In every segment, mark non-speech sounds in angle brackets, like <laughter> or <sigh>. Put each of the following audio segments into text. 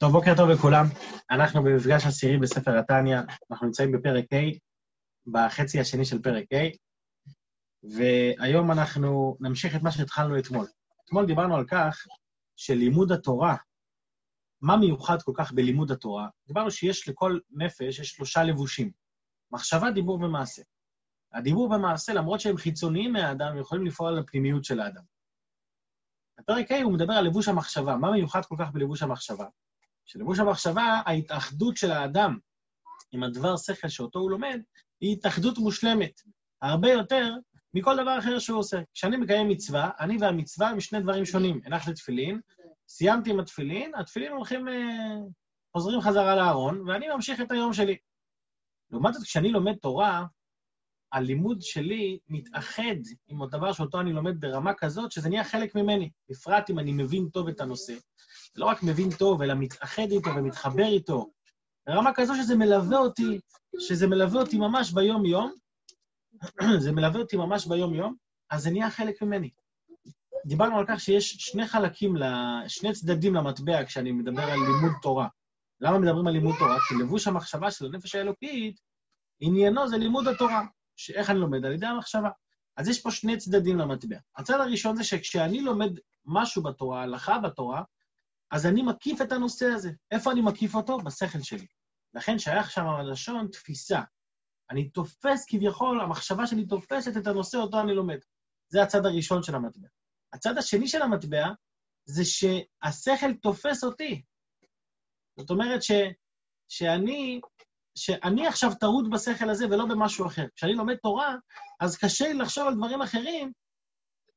טוב, בוקר טוב לכולם. אנחנו במפגש עשירי בספר התניא, אנחנו נמצאים בפרק ה', בחצי השני של פרק ה', והיום אנחנו נמשיך את מה שהתחלנו אתמול. אתמול דיברנו על כך שלימוד התורה, מה מיוחד כל כך בלימוד התורה? דיברנו שיש לכל נפש, יש שלושה לבושים, מחשבה, דיבור ומעשה. הדיבור ומעשה, למרות שהם חיצוניים מהאדם, הם יכולים לפעול על הפנימיות של האדם. בפרק ה' הוא מדבר על לבוש המחשבה. מה מיוחד כל כך בלבוש המחשבה? שלבוש המחשבה, ההתאחדות של האדם עם הדבר שכל שאותו הוא לומד, היא התאחדות מושלמת, הרבה יותר מכל דבר אחר שהוא עושה. כשאני מקיים מצווה, אני והמצווה הם שני דברים שונים. הנחתי תפילין, סיימתי עם התפילין, התפילין הולכים, אה, חוזרים חזרה לארון, ואני ממשיך את היום שלי. לעומת זאת, כשאני לומד תורה, הלימוד שלי מתאחד עם הדבר שאותו אני לומד ברמה כזאת, שזה נהיה חלק ממני, בפרט אם אני מבין טוב את הנושא. לא רק מבין טוב, אלא מתאחד איתו ומתחבר איתו, ברמה כזו שזה מלווה אותי, שזה מלווה אותי ממש ביום-יום, <clears throat> זה מלווה אותי ממש ביום-יום, אז זה נהיה חלק ממני. דיברנו על כך שיש שני חלקים, שני צדדים למטבע כשאני מדבר על לימוד תורה. למה מדברים על לימוד תורה? כי לבוש המחשבה של הנפש האלוקית, עניינו זה לימוד התורה. שאיך אני לומד? על ידי המחשבה. אז יש פה שני צדדים למטבע. הצד הראשון זה שכשאני לומד משהו בתורה, הלכה בתורה, אז אני מקיף את הנושא הזה. איפה אני מקיף אותו? בשכל שלי. לכן שייך שם הלשון תפיסה. אני תופס כביכול, המחשבה שלי תופסת את הנושא אותו אני לומד. זה הצד הראשון של המטבע. הצד השני של המטבע זה שהשכל תופס אותי. זאת אומרת ש, שאני, שאני עכשיו טרוד בשכל הזה ולא במשהו אחר. כשאני לומד תורה, אז קשה לי לחשוב על דברים אחרים,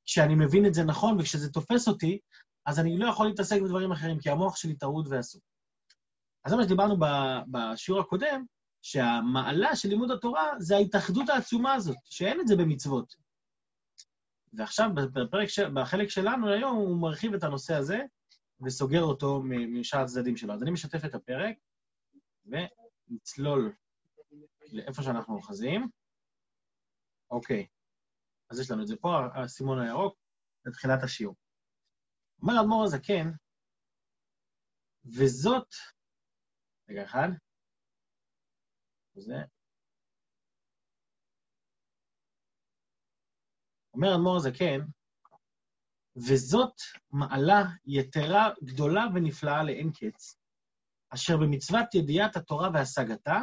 כשאני מבין את זה נכון וכשזה תופס אותי, אז אני לא יכול להתעסק בדברים אחרים, כי המוח שלי טרוד ועסוק. אז זה מה שדיברנו בשיעור הקודם, שהמעלה של לימוד התורה זה ההתאחדות העצומה הזאת, שאין את זה במצוות. ועכשיו, בפרק, בחלק שלנו היום, הוא מרחיב את הנושא הזה וסוגר אותו משאר הצדדים שלו. אז אני משתף את הפרק ונצלול לאיפה שאנחנו אוחזים. אוקיי, אז יש לנו את זה פה, הסימון הירוק, לתחילת השיעור. אומר האדמו"ר הזקן, וזאת, רגע אחד, זה, אומר האדמו"ר הזקן, וזאת מעלה יתרה, גדולה ונפלאה לאין קץ, אשר במצוות ידיעת התורה והשגתה,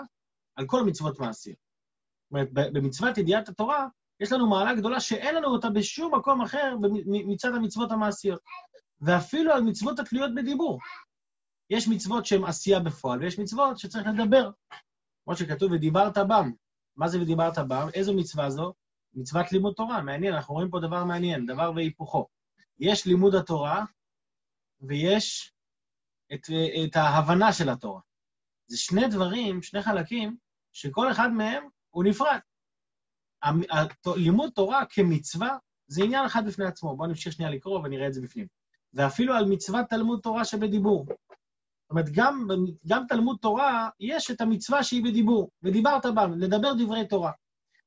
על כל מצוות מעשיות. זאת אומרת, במצוות ידיעת התורה, יש לנו מעלה גדולה שאין לנו אותה בשום מקום אחר מצד המצוות המעשיות. ואפילו על מצוות התלויות בדיבור. יש מצוות שהן עשייה בפועל, ויש מצוות שצריך לדבר. כמו שכתוב, ודיברת בם. מה זה ודיברת בם? איזו מצווה זו? מצוות לימוד תורה. מעניין, אנחנו רואים פה דבר מעניין, דבר והיפוכו. יש לימוד התורה, ויש את, את ההבנה של התורה. זה שני דברים, שני חלקים, שכל אחד מהם הוא נפרד. לימוד תורה כמצווה זה עניין אחד בפני עצמו. בואו נמשיך שנייה לקרוא ונראה את זה בפנים. ואפילו על מצוות תלמוד תורה שבדיבור. זאת אומרת, גם, גם תלמוד תורה, יש את המצווה שהיא בדיבור, ודיברת בה, לדבר דברי תורה.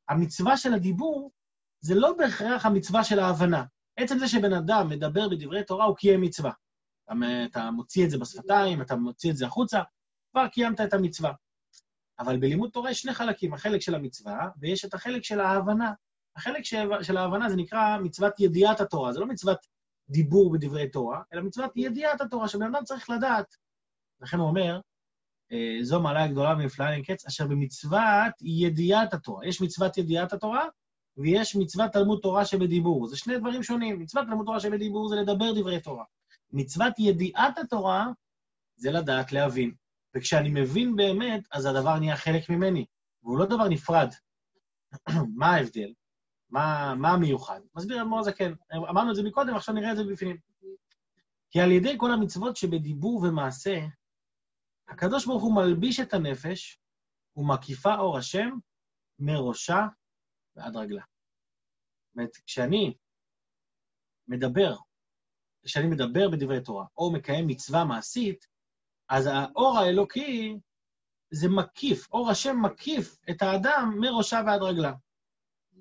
המצווה של הדיבור זה לא בהכרח המצווה של ההבנה. עצם זה שבן אדם מדבר בדברי תורה, הוא קיים מצווה. אתה, מוציא את זה בשפתיים, אתה מוציא את זה החוצה, כבר קיימת את המצווה. אבל בלימוד תורה יש שני חלקים, החלק של המצווה, ויש את החלק של ההבנה. החלק של ההבנה זה נקרא מצוות ידיעת התורה, זה לא מצוות דיבור בדברי תורה, אלא מצוות ידיעת התורה, שבן אדם צריך לדעת. לכן הוא אומר, אה, זו מעלה גדולה ונפלאה אין קץ, אשר במצוות ידיעת התורה. יש מצוות ידיעת התורה, ויש מצוות תלמוד תורה שבדיבור. זה שני דברים שונים. מצוות תלמוד תורה שבדיבור זה לדבר דברי תורה. מצוות ידיעת התורה זה לדעת להבין. וכשאני מבין באמת, אז הדבר נהיה חלק ממני, והוא לא דבר נפרד. <clears throat> מה ההבדל? מה, מה המיוחד? מסביר אדמו"ר הזקן. אמרנו את זה מקודם, עכשיו נראה את זה בפנים. כי על ידי כל המצוות שבדיבור ומעשה, הקדוש ברוך הוא מלביש את הנפש ומקיפה אור השם מראשה ועד רגלה. זאת אומרת, כשאני מדבר, כשאני מדבר בדברי תורה, או מקיים מצווה מעשית, אז האור האלוקי זה מקיף, אור השם מקיף את האדם מראשה ועד רגלה.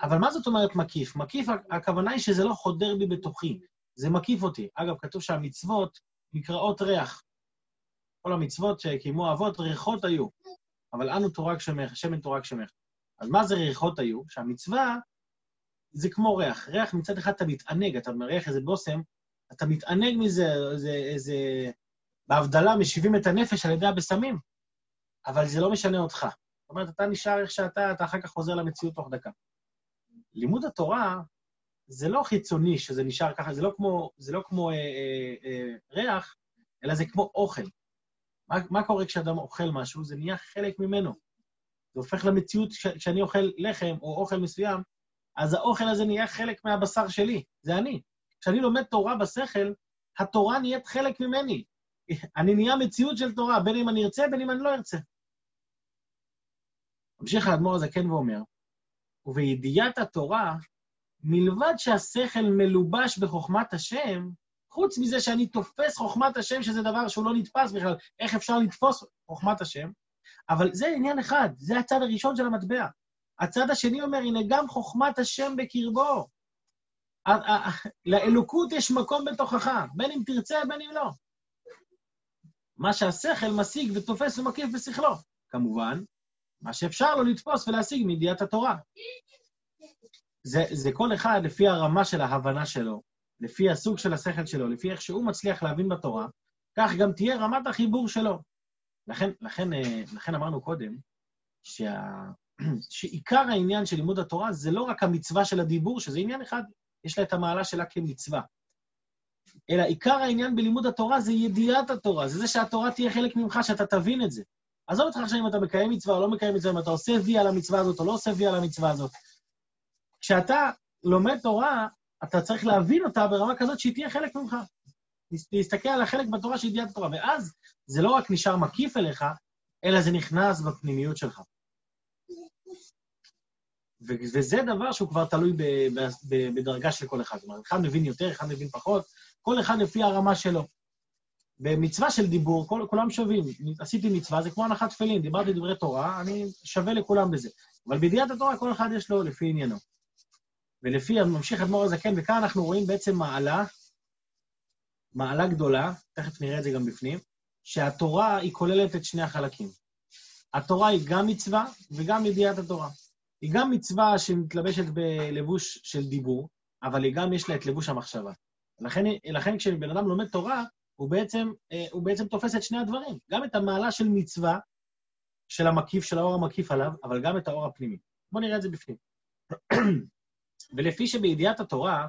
אבל מה זאת אומרת מקיף? מקיף, הכוונה היא שזה לא חודר בי בתוכי, זה מקיף אותי. אגב, כתוב שהמצוות נקראות ריח. כל המצוות שקיימו האבות, ריחות היו. אבל אנו תורה גשמך, שמן תורה גשמך. אז מה זה ריחות היו? שהמצווה זה כמו ריח. ריח מצד אחד אתה מתענג, אתה מריח איזה בושם, אתה מתענג מזה, איזה... איזה... בהבדלה משיבים את הנפש על ידי הבשמים, אבל זה לא משנה אותך. זאת אומרת, אתה נשאר איך שאתה, אתה אחר כך חוזר למציאות תוך דקה. לימוד התורה זה לא חיצוני שזה נשאר ככה, זה לא כמו, זה לא כמו אה, אה, אה, ריח, אלא זה כמו אוכל. מה, מה קורה כשאדם אוכל משהו? זה נהיה חלק ממנו. זה הופך למציאות, כשאני אוכל לחם או אוכל מסוים, אז האוכל הזה נהיה חלק מהבשר שלי, זה אני. כשאני לומד תורה בשכל, התורה נהיית חלק ממני. אני נהיה מציאות של תורה, בין אם אני ארצה, בין אם אני לא ארצה. ממשיך האדמו"ר הזקן ואומר, ובידיעת התורה, מלבד שהשכל מלובש בחוכמת השם, חוץ מזה שאני תופס חוכמת השם, שזה דבר שהוא לא נתפס בכלל, איך אפשר לתפוס חוכמת השם? אבל זה עניין אחד, זה הצד הראשון של המטבע. הצד השני אומר, הנה גם חוכמת השם בקרבו. לאלוקות יש מקום בתוכך, בין אם תרצה, בין אם לא. מה שהשכל משיג ותופס ומקיף בשכלו. כמובן, מה שאפשר לו לתפוס ולהשיג מידיעת התורה. זה, זה כל אחד לפי הרמה של ההבנה שלו, לפי הסוג של השכל שלו, לפי איך שהוא מצליח להבין בתורה, כך גם תהיה רמת החיבור שלו. לכן, לכן, אה, לכן אמרנו קודם, שה, <clears throat> שעיקר העניין של לימוד התורה זה לא רק המצווה של הדיבור, שזה עניין אחד, יש לה את המעלה שלה כמצווה. אלא עיקר העניין בלימוד התורה זה ידיעת התורה, זה זה שהתורה תהיה חלק ממך, שאתה תבין את זה. עזוב אותך עכשיו אם אתה מקיים מצווה או לא מקיים מצווה, אם אתה עושה וי על המצווה הזאת או לא עושה וי על המצווה הזאת. כשאתה לומד תורה, אתה צריך להבין אותה ברמה כזאת שהיא תהיה חלק ממך. להסתכל על החלק בתורה של ידיעת התורה, ואז זה לא רק נשאר מקיף אליך, אלא זה נכנס בפנימיות שלך. וזה דבר שהוא כבר תלוי בדרגה של כל אחד. זאת אומרת, אחד מבין יותר, אחד מבין פחות, כל אחד לפי הרמה שלו. במצווה של דיבור, כל, כולם שווים. עשיתי מצווה, זה כמו הנחת תפילין, דיברתי דברי תורה, אני שווה לכולם בזה. אבל בידיעת התורה, כל אחד יש לו לפי עניינו. ולפי, ממשיך אדמו"ר הזקן, וכאן אנחנו רואים בעצם מעלה, מעלה גדולה, תכף נראה את זה גם בפנים, שהתורה היא כוללת את שני החלקים. התורה היא גם מצווה וגם ידיעת התורה. היא גם מצווה שמתלבשת בלבוש של דיבור, אבל היא גם יש לה את לבוש המחשבה. לכן, לכן כשבן אדם לומד תורה, הוא בעצם, אה, הוא בעצם תופס את שני הדברים. גם את המעלה של מצווה, של המקיף, של האור המקיף עליו, אבל גם את האור הפנימי. בואו נראה את זה בפנים. <clears throat> ולפי שבידיעת התורה,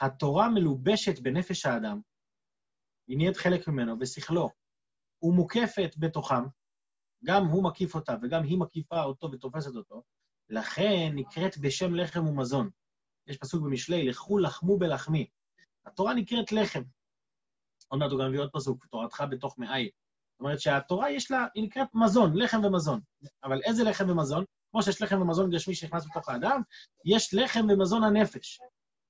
התורה מלובשת בנפש האדם, היא נהיית חלק ממנו, בשכלו, ומוקפת בתוכם, גם הוא מקיף אותה וגם היא מקיפה אותו ותופסת אותו, לכן נקראת בשם לחם ומזון. יש פסוק במשלי, לכו לחמו בלחמי. התורה נקראת לחם. עוד מעט הוא גם מביא עוד פסוק, תורתך בתוך מאי. זאת אומרת שהתורה יש לה, היא נקראת מזון, לחם ומזון. אבל איזה לחם ומזון? כמו שיש לחם ומזון גשמי שנכנס בתוך האדם, יש לחם ומזון הנפש.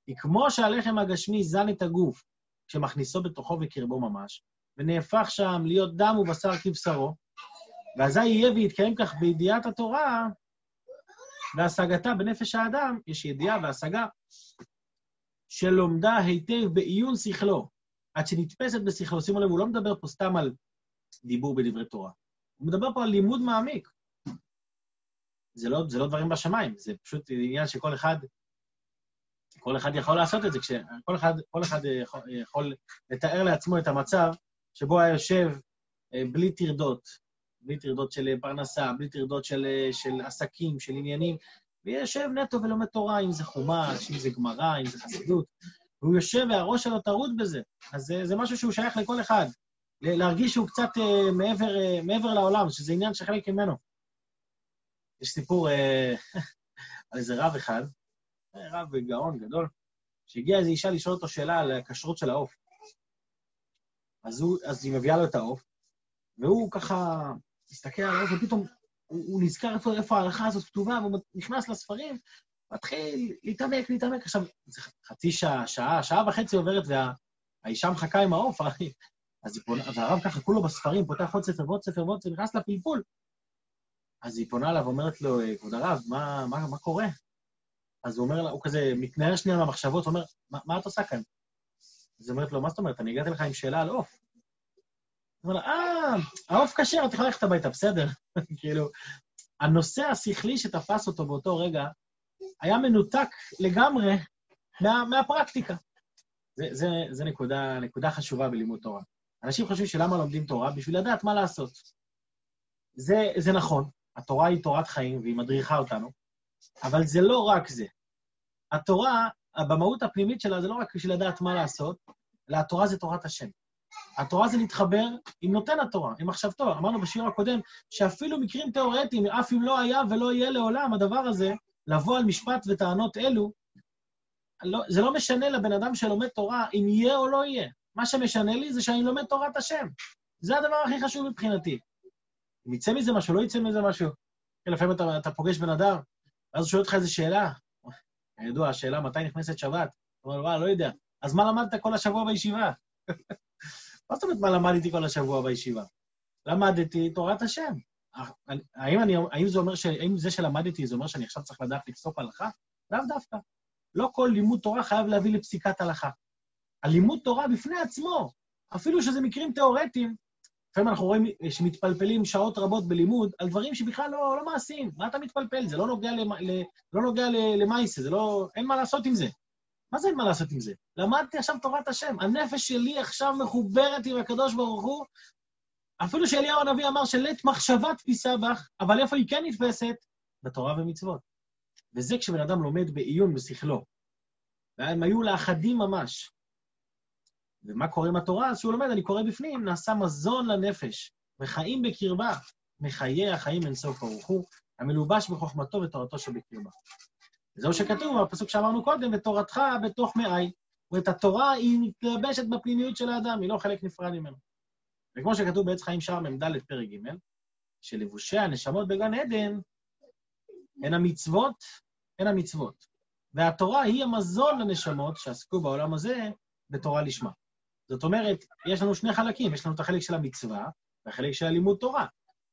כי כמו שהלחם הגשמי זן את הגוף, כשמכניסו בתוכו וקרבו ממש, ונהפך שם להיות דם ובשר כבשרו, ואזי יהיה ויתקיים כך בידיעת התורה, והשגתה בנפש האדם, יש ידיעה והשגה, שלומדה היטב בעיון שכלו, עד שנתפסת בשכלו. שימו לב, הוא לא מדבר פה סתם על דיבור בדברי תורה. הוא מדבר פה על לימוד מעמיק. זה לא, זה לא דברים בשמיים, זה פשוט עניין שכל אחד, כל אחד יכול לעשות את זה. כל אחד, כל אחד יכול, יכול לתאר לעצמו את המצב שבו היה יושב אה, בלי טרדות, בלי טרדות של פרנסה, בלי טרדות של, של עסקים, של עניינים, ויושב נטו ולומד תורה, אם זה חומש, אם זה גמרא, אם זה חסידות, והוא יושב והראש שלו טרוד בזה. אז זה, זה משהו שהוא שייך לכל אחד. להרגיש שהוא קצת uh, מעבר, uh, מעבר לעולם, שזה עניין שחלק ממנו. יש סיפור uh, <laughs> על איזה רב אחד, רב גאון גדול, שהגיעה איזו אישה לשאול אותו שאלה על הכשרות של העוף. אז, הוא, אז היא מביאה לו את העוף, והוא ככה מסתכל על העוף, ופתאום הוא, הוא נזכר איפה, איפה ההלכה הזאת כתובה, והוא נכנס לספרים, מתחיל להתעמק, להתעמק. עכשיו, זה חצי שעה, שעה, שעה וחצי עוברת, והאישה מחכה עם העוף, <laughs> אז היא פונה, והרב ככה כולו בספרים, פותח עוד ספר ועוד ספר ועוד ספר, נכנס לפלפול. אז היא פונה אליו ואומרת לו, כבוד הרב, מה, מה, מה קורה? אז הוא אומר לה, הוא כזה מתנער שנייה מהמחשבות, אומר, מה, מה את עושה כאן? אז היא אומרת לו, מה זאת אומרת? אני הגעתי לך עם שאלה על עוף. אומר לה, אה, העוף כשר, את יכולה ללכת הביתה, בסדר. <laughs> כאילו, הנושא השכלי שתפס אותו באותו רגע היה מנותק לגמרי מה, מהפרקטיקה. זה, זה, זה נקודה, נקודה חשובה בלימוד תורה. אנשים חושבים שלמה לומדים תורה? בשביל לדעת מה לעשות. זה, זה נכון, התורה היא תורת חיים והיא מדריכה אותנו, אבל זה לא רק זה. התורה, במהות הפנימית שלה, זה לא רק בשביל לדעת מה לעשות, אלא התורה זה תורת השם. התורה זה להתחבר עם נותן התורה, עם מחשבתו. אמרנו בשיעור הקודם שאפילו מקרים תיאורטיים, אף אם לא היה ולא יהיה לעולם הדבר הזה, לבוא על משפט וטענות אלו, לא, זה לא משנה לבן אדם שלומד תורה אם יהיה או לא יהיה. מה שמשנה לי זה שאני לומד תורת השם. זה הדבר הכי חשוב מבחינתי. אם יצא מזה משהו, לא יצא מזה משהו. לפעמים אתה, אתה פוגש בן אדם, ואז הוא שואל אותך איזו שאלה. ידוע, השאלה מתי נכנסת שבת. הוא אומר, וואי, לא יודע. אז מה למדת כל השבוע בישיבה? מה זאת אומרת מה למדתי כל השבוע בישיבה? למדתי תורת השם. האם, אני, האם, זה אומר ש, האם זה שלמדתי זה אומר שאני עכשיו צריך לדעת לפסוק הלכה? לאו דווקא. לא כל לימוד תורה חייב להביא לפסיקת הלכה. הלימוד תורה בפני עצמו, אפילו שזה מקרים תיאורטיים, לפעמים אנחנו רואים שמתפלפלים שעות רבות בלימוד על דברים שבכלל לא, לא מעשיים. מה אתה מתפלפל? זה לא נוגע, למ, ל, לא נוגע למעשה, זה לא... אין מה לעשות עם זה. מה זה אין מה לעשות עם זה? למדתי עכשיו תורת השם. הנפש שלי עכשיו מחוברת עם הקדוש ברוך הוא. אפילו שאליהו הנביא אמר שלית מחשבה תפיסה בך, אבל איפה היא כן נתפסת? בתורה ומצוות. וזה כשבן אדם לומד בעיון בשכלו. והם היו לאחדים ממש. ומה קורה עם התורה? אז כשהוא לומד, אני קורא בפנים, נעשה מזון לנפש, וחיים בקרבה, מחיי החיים אין סוף ברוך הוא, המלובש בחוכמתו ותורתו שבקרבה. וזהו שכתוב בפסוק שאמרנו קודם, ותורתך בתוך מאי. ואת התורה היא מתלבשת בפנימיות של האדם, היא לא חלק נפרד ממנו. וכמו שכתוב בעץ חיים שער מ"ד פרק ג', שלבושי הנשמות בגן עדן הן המצוות, הן המצוות. והתורה היא המזון לנשמות שעסקו בעולם הזה בתורה לשמה. זאת אומרת, יש לנו שני חלקים, יש לנו את החלק של המצווה והחלק של הלימוד תורה.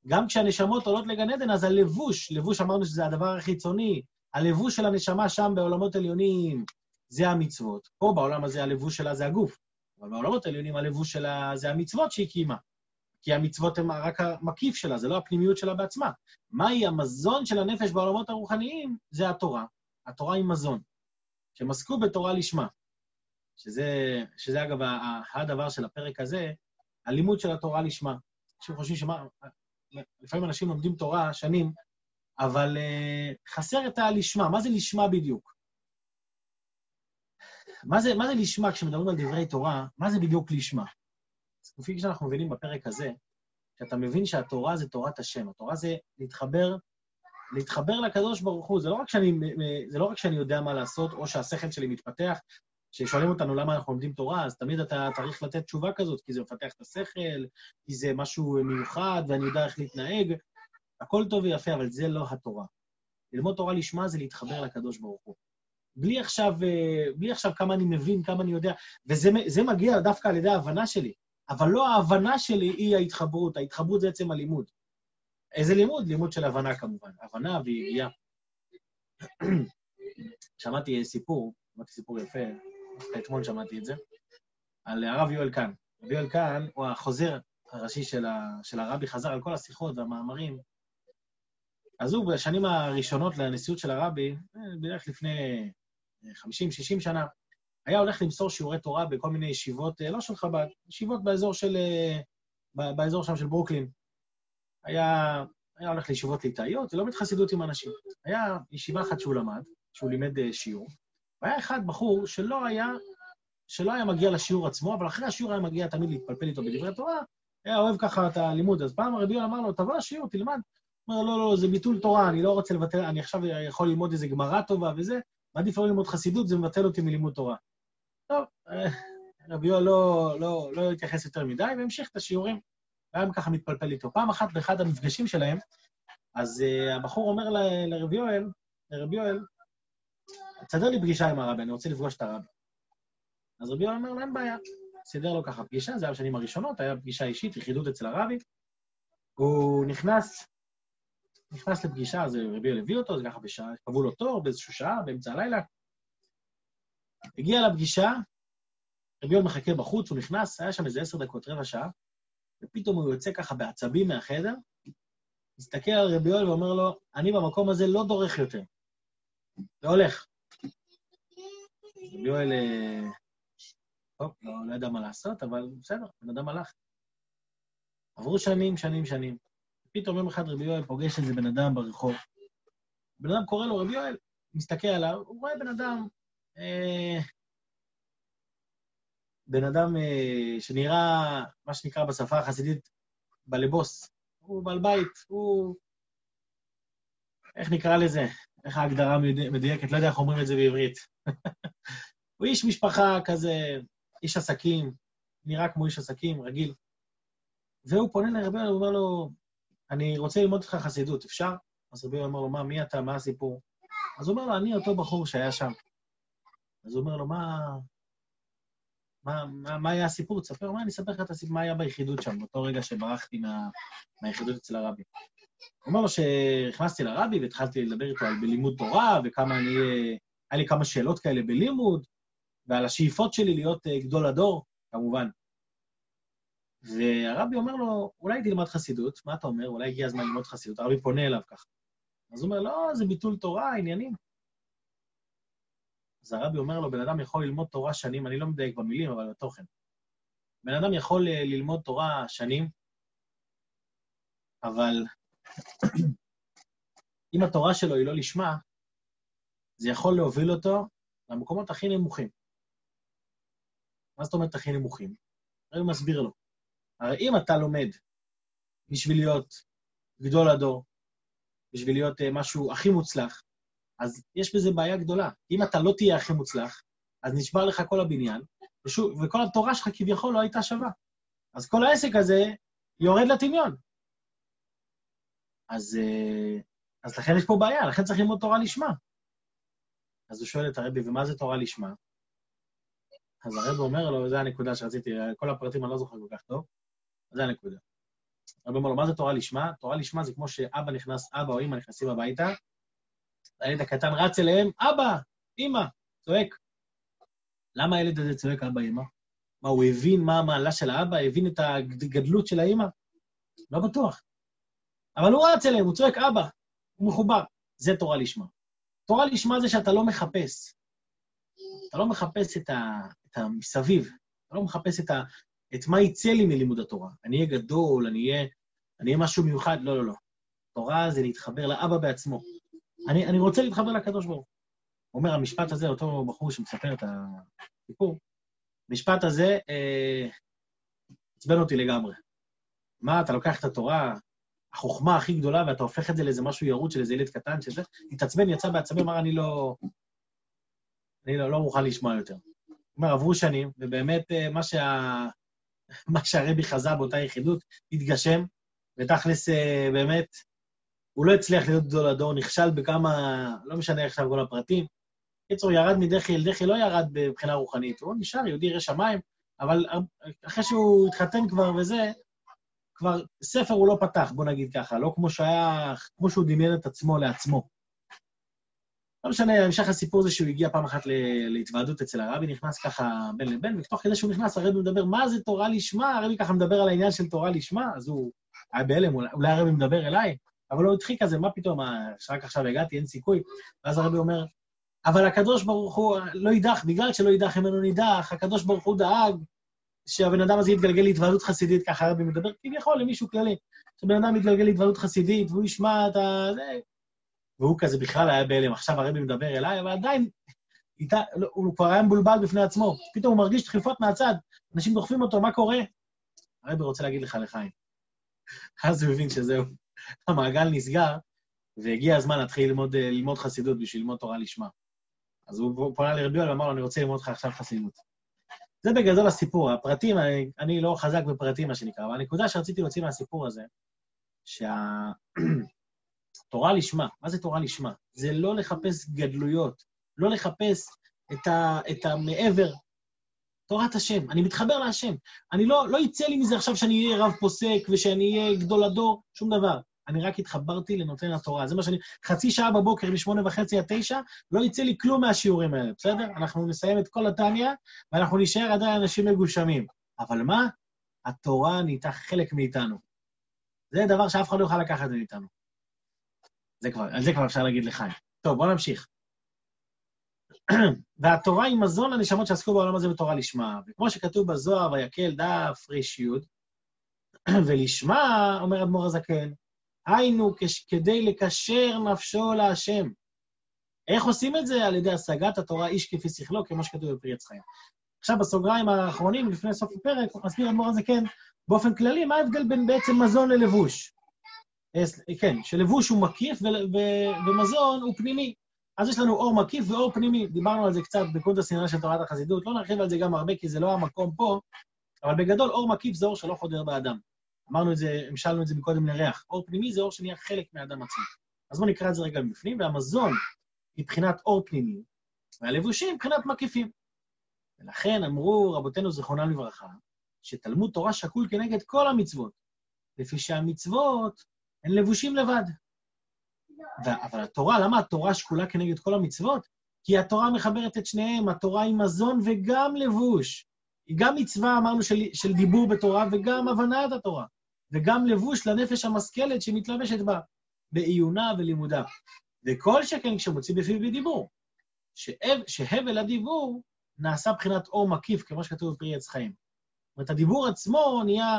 גם כשהנשמות עולות לגן עדן, אז הלבוש, לבוש אמרנו שזה הדבר החיצוני, הלבוש של הנשמה שם בעולמות עליונים זה המצוות. פה בעולם הזה הלבוש שלה זה הגוף, אבל בעולמות העליונים הלבוש שלה זה המצוות שהיא קיימה. כי המצוות הן רק המקיף שלה, זה לא הפנימיות שלה בעצמה. מהי המזון של הנפש בעולמות הרוחניים? זה התורה. התורה היא מזון. שהם עסקו בתורה לשמה. שזה, שזה אגב הדבר של הפרק הזה, הלימוד של התורה לשמה. אנשים חושבים שמה... לפעמים אנשים לומדים תורה שנים, אבל uh, חסר את הלשמה. מה זה לשמה בדיוק? מה זה, מה זה לשמה כשמדברים על דברי תורה? מה זה בדיוק לשמה? אז כפי שאנחנו מבינים בפרק הזה, שאתה מבין שהתורה זה תורת השם, התורה זה להתחבר, להתחבר לקדוש ברוך הוא. זה לא, רק שאני, זה לא רק שאני יודע מה לעשות, או שהשכל שלי מתפתח. כששואלים אותנו למה אנחנו לומדים תורה, אז תמיד אתה צריך לתת תשובה כזאת, כי זה מפתח את השכל, כי זה משהו מיוחד, ואני יודע איך להתנהג. הכל טוב ויפה, אבל זה לא התורה. ללמוד תורה לשמה זה להתחבר לקדוש ברוך הוא. בלי עכשיו, אה, בלי עכשיו כמה אני מבין, כמה אני יודע, וזה מגיע דווקא על ידי ההבנה שלי. אבל לא ההבנה שלי היא ההתחברות, ההתחברות זה עצם הלימוד. איזה לימוד? לימוד של הבנה כמובן, הבנה וידיעה. <clears throat> שמעתי סיפור, שמעתי סיפור יפה, אתמול שמעתי את זה, על הרב יואל קאן. רב יואל קאן הוא החוזר הראשי של, ה, של הרבי, חזר על כל השיחות והמאמרים אז הוא בשנים הראשונות לנשיאות של הרבי, אה, בערך לפני 50-60 שנה, היה הולך למסור שיעורי תורה בכל מיני ישיבות, אה, לא של חב"ד, ישיבות באזור של... אה, באזור שם של ברוקלין. היה, היה הולך לישיבות ליטאיות, ולומד חסידות עם אנשים. היה ישיבה אחת שהוא למד, שהוא לימד שיעור, והיה אחד, בחור, שלא היה, שלא היה מגיע לשיעור עצמו, אבל אחרי השיעור היה מגיע תמיד להתפלפל איתו בדברי תורה, היה אוהב ככה את הלימוד. אז פעם הרבי אמר לו, תבוא לשיעור, תלמד. אומר, לא, לא, זה ביטול תורה, אני לא רוצה לבטל, אני עכשיו יכול ללמוד איזה גמרא טובה וזה, מעדיף לא ללמוד חסידות, זה מבטל אותי מלימוד תורה. טוב, אה, רבי יואל לא, לא, לא התייחס יותר מדי, והמשיך את השיעורים, והיה ככה מתפלפל איתו. פעם אחת באחד המפגשים שלהם, אז uh, הבחור אומר לרבי יואל, לרבי יואל, תסדר לי פגישה עם הרבי, אני רוצה לפגוש את הרבי. אז רבי יואל אומר אין בעיה. סידר לו ככה פגישה, זה היה בשנים הראשונות, היה פגישה אישית, יחידות אצל הרבי. הוא נכנס, נכנס לפגישה, אז רבי הביא אותו, זה ככה בשעה, קבעו לו תור באיזושהי שעה, באמצע הלילה. הגיע לפגישה, רבי יואל מחכה בחוץ, הוא נכנס, היה שם איזה עשר דקות, רבע שעה, ופתאום הוא יוצא ככה בעצבים מהחדר, מסתכל על רבי יואל ואומר לו, אני במקום הזה לא דורך יותר. והולך. רבי אה, טוב, לא, לא ידע מה לעשות, אבל בסדר, בן אדם הלך. עברו שנים, שנים, שנים. פתאום יום אחד רבי יואל פוגש איזה בן אדם ברחוב. בן אדם קורא לו רבי יואל, מסתכל עליו, הוא רואה בן אדם, אה, בן אדם אה, שנראה, מה שנקרא בשפה החסידית, בלבוס. הוא בעל בית, הוא... איך נקרא לזה? איך ההגדרה מדויקת? לא יודע איך אומרים את זה בעברית. <laughs> הוא איש משפחה כזה, איש עסקים, נראה כמו איש עסקים, רגיל. והוא פונה לרבי הוא אומר לו, אני רוצה ללמוד איתך חסידות, אפשר? אז רבי אומר לו, מה, מי אתה, מה הסיפור? אז הוא אומר לו, אני אותו בחור שהיה שם. אז הוא אומר לו, מה, מה, מה, מה היה הסיפור? תספר, מה, אני אספר לך את הסיפור, מה היה ביחידות שם, באותו רגע שברחתי מה, מהיחידות אצל הרבי. הוא אומר לו שנכנסתי לרבי והתחלתי לדבר איתו על בלימוד תורה, וכמה אני... היה לי כמה שאלות כאלה בלימוד, ועל השאיפות שלי להיות אה, גדול הדור, כמובן. והרבי אומר לו, אולי תלמד חסידות, מה אתה אומר? אולי הגיע הזמן ללמוד חסידות. הרבי פונה אליו ככה. אז הוא אומר, לא, זה ביטול תורה, עניינים. אז הרבי אומר לו, בן אדם יכול ללמוד תורה שנים, אני לא מדייק במילים, אבל בתוכן. בן אדם יכול אה, ללמוד תורה שנים, אבל אם התורה שלו היא לא לשמה, זה יכול להוביל אותו למקומות הכי נמוכים. מה זאת אומרת הכי נמוכים? אני מסביר לו. הרי אם אתה לומד בשביל להיות גדול הדור, בשביל להיות uh, משהו הכי מוצלח, אז יש בזה בעיה גדולה. אם אתה לא תהיה הכי מוצלח, אז נשבר לך כל הבניין, ושוב, וכל התורה שלך כביכול לא הייתה שווה. אז כל העסק הזה יורד לטמיון. אז, uh, אז לכן יש פה בעיה, לכן צריך ללמוד תורה לשמה. אז הוא שואל את הרבי, ומה זה תורה לשמה? אז הרב אומר לו, זו הנקודה שרציתי, כל הפרטים אני לא זוכר כל כך טוב, זו הנקודה. הרב אומר לו, מה זה תורה לשמה? תורה לשמה זה כמו שאבא נכנס, אבא או אמא נכנסים הביתה, הילד הקטן רץ אליהם, אבא, אמא, צועק. למה הילד הזה צועק אבא, אמא? מה, הוא הבין מה המעלה של האבא? הבין את הגדלות של האמא? לא בטוח. אבל הוא רץ אליהם, הוא צועק אבא, הוא מחובר. זה תורה לשמה. תורה לשמה זה שאתה לא מחפש. אתה לא מחפש את, ה, את המסביב, אתה לא מחפש את, ה, את מה יצא לי מלימוד התורה. אני אהיה גדול, אני אהיה, אני אהיה משהו מיוחד, לא, לא, לא. תורה זה להתחבר לאבא בעצמו. אני, אני רוצה להתחבר לקדוש ברוך הוא. אומר המשפט הזה, אותו בחור שמספר את הסיפור, המשפט הזה אה, עצבן אותי לגמרי. מה, אתה לוקח את התורה, החוכמה הכי גדולה, ואתה הופך את זה לאיזה משהו ירוד של איזה ילד קטן, שזה, התעצבן, יצא בעצמי, אמר, אני לא... אני לא, לא מוכן לשמוע יותר. אומר, עברו שנים, ובאמת אה, מה, שה... מה שהרבי חזה באותה יחידות התגשם, ותכלס, אה, באמת, הוא לא הצליח להיות גדול הדור, נכשל בכמה, לא משנה עכשיו כל הפרטים. קיצור, ירד מדחי אל דחי, לא ירד מבחינה רוחנית, הוא נשאר יהודי ירא שמיים, אבל אחרי שהוא התחתן כבר וזה, כבר ספר הוא לא פתח, בוא נגיד ככה, לא כמו שהיה, כמו שהוא דמיין את עצמו לעצמו. לא משנה, המשך הסיפור זה שהוא הגיע פעם אחת להתוועדות אצל הרבי, נכנס ככה בין לבין, ותוך כדי שהוא נכנס, הרבי מדבר, מה זה תורה לשמה? הרבי ככה מדבר על העניין של תורה לשמה, אז הוא היה בהלם, אולי הרבי מדבר אליי, אבל הוא הדחיק כזה, מה פתאום, שרק עכשיו הגעתי, אין סיכוי. ואז הרבי אומר, אבל הקדוש ברוך הוא לא יידח, בגלל שלא יידח ממנו נידח, הקדוש ברוך הוא דאג שהבן אדם הזה יתגלגל להתוועדות חסידית, ככה הרבי מדבר, כביכול למישהו כללי. שבן אדם יתגלגל להתוועדות חסידית, והוא ישמע את ה... והוא כזה בכלל היה בהלם, עכשיו הרבי מדבר אליי, אבל עדיין, איתה, לא, הוא כבר היה מבולבל בפני עצמו. פתאום הוא מרגיש דחיפות מהצד, אנשים דוחפים אותו, מה קורה? הרבי רוצה להגיד לך לחיים. <laughs> אז הוא הבין שזהו, <laughs> המעגל נסגר, והגיע הזמן להתחיל ללמוד, ללמוד חסידות בשביל ללמוד תורה לשמה. אז הוא פונה לרבי יואל ואמר לו, אני רוצה ללמוד לך עכשיו חסידות. זה בגדול הסיפור. הפרטים, אני, אני לא חזק בפרטים, מה שנקרא, אבל הנקודה שרציתי להוציא מהסיפור הזה, שה... <clears throat> תורה לשמה. מה זה תורה לשמה? זה לא לחפש גדלויות, לא לחפש את, ה, את המעבר. תורת השם, אני מתחבר להשם. אני לא, לא יצא לי מזה עכשיו שאני אהיה רב פוסק ושאני אהיה גדול הדור, שום דבר. אני רק התחברתי לנותן התורה. זה מה שאני... חצי שעה בבוקר, משמונה וחצי עד תשע, לא יצא לי כלום מהשיעורים האלה, בסדר? אנחנו נסיים את כל התניא, ואנחנו נשאר עדיין אנשים מגושמים. אבל מה? התורה נהייתה חלק מאיתנו. זה דבר שאף אחד לא יוכל לקחת מאיתנו. זה כבר, על זה כבר אפשר להגיד לחיים. טוב, בואו נמשיך. <clears throat> והתורה היא מזון לנשמות שעסקו בעולם הזה בתורה לשמה. וכמו שכתוב בזוהר, ויקל דף רי"י, <clears throat> ולשמה, אומר אדמו"ר הזקן, היינו כדי לקשר נפשו להשם. איך עושים את זה? על ידי השגת התורה איש כפי שכלו, כמו שכתוב בפרי עץ חיים. עכשיו, בסוגריים האחרונים, לפני סוף הפרק, מסביר אדמו"ר הזקן, באופן כללי, מה ההבדל בין בעצם מזון ללבוש? כן, שלבוש הוא מקיף ומזון הוא פנימי. אז יש לנו אור מקיף ואור פנימי. דיברנו על זה קצת בקוד הסינרה של תורת החסידות, לא נרחיב על זה גם הרבה כי זה לא המקום פה, אבל בגדול אור מקיף זה אור שלא חודר באדם. אמרנו את זה, המשלנו את זה מקודם לריח. אור פנימי זה אור שנהיה חלק מהאדם עצמו. אז בואו נקרא את זה רגע מבפנים, והמזון מבחינת אור פנימי, והלבושים מבחינת מקיפים. ולכן אמרו רבותינו זיכרונם לברכה, שתלמוד תורה שקול כנגד כל המצוות, לפי שהמצוות הן לבושים לבד. ו- אבל התורה, למה התורה שקולה כנגד כל המצוות? כי התורה מחברת את שניהם, התורה היא מזון וגם לבוש. היא גם מצווה, אמרנו, של, של דיבור בתורה, וגם הבנת התורה, וגם לבוש לנפש המשכלת שמתלבשת בה, בעיונה ולימודה. וכל שכן כשמוציא בפיו בדיבור. שהבל הדיבור נעשה בחינת אור מקיף, כמו שכתוב בפרי עץ חיים. זאת אומרת, הדיבור עצמו נהיה,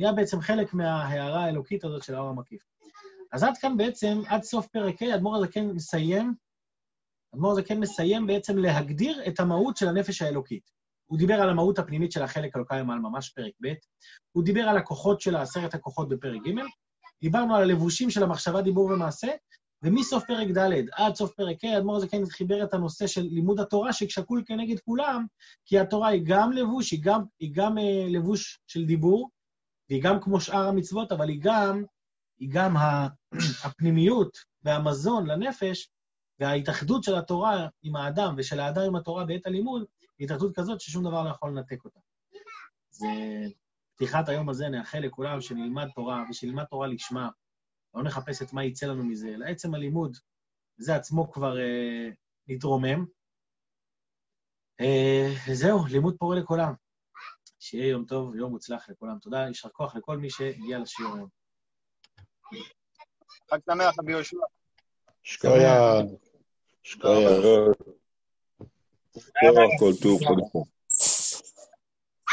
נהיה בעצם חלק מההערה האלוקית הזאת של האור המקיף. אז עד כאן בעצם, עד סוף פרק ה', אדמו"ר הזקן מסיים, אדמו"ר הזקן מסיים בעצם להגדיר את המהות של הנפש האלוקית. הוא דיבר על המהות הפנימית של החלק אלוקי מעל ממש פרק ב', הוא דיבר על הכוחות של עשרת הכוחות בפרק ג', דיברנו על הלבושים של המחשבה, דיבור ומעשה, ומסוף פרק ד' עד סוף פרק ה', אדמו"ר הזקן חיבר את הנושא של לימוד התורה, ששקול כנגד כולם, כי התורה היא גם לבוש, היא גם, היא גם אה, לבוש של דיבור, והיא גם כמו שאר המצוות, אבל היא גם, היא גם <clears throat> הפנימיות והמזון לנפש, וההתאחדות של התורה עם האדם ושל האדם עם התורה בעת הלימוד, היא התאחדות כזאת ששום דבר לא יכול לנתק אותה. זה פתיחת היום הזה, נאחל לכולם שנלמד תורה, ושנלמד תורה לשמה, לא נחפש את מה יצא לנו מזה, אלא עצם הלימוד, זה עצמו כבר אה, נתרומם. אה, זהו, לימוד פורה לכולם. שיהיה יום טוב, יום מוצלח לכולם. תודה, יישר כוח לכל מי שהגיע לשיעור היום. חג שמח, רבי יהושע. שקויה. שקויה. כל טוב, כל טוב.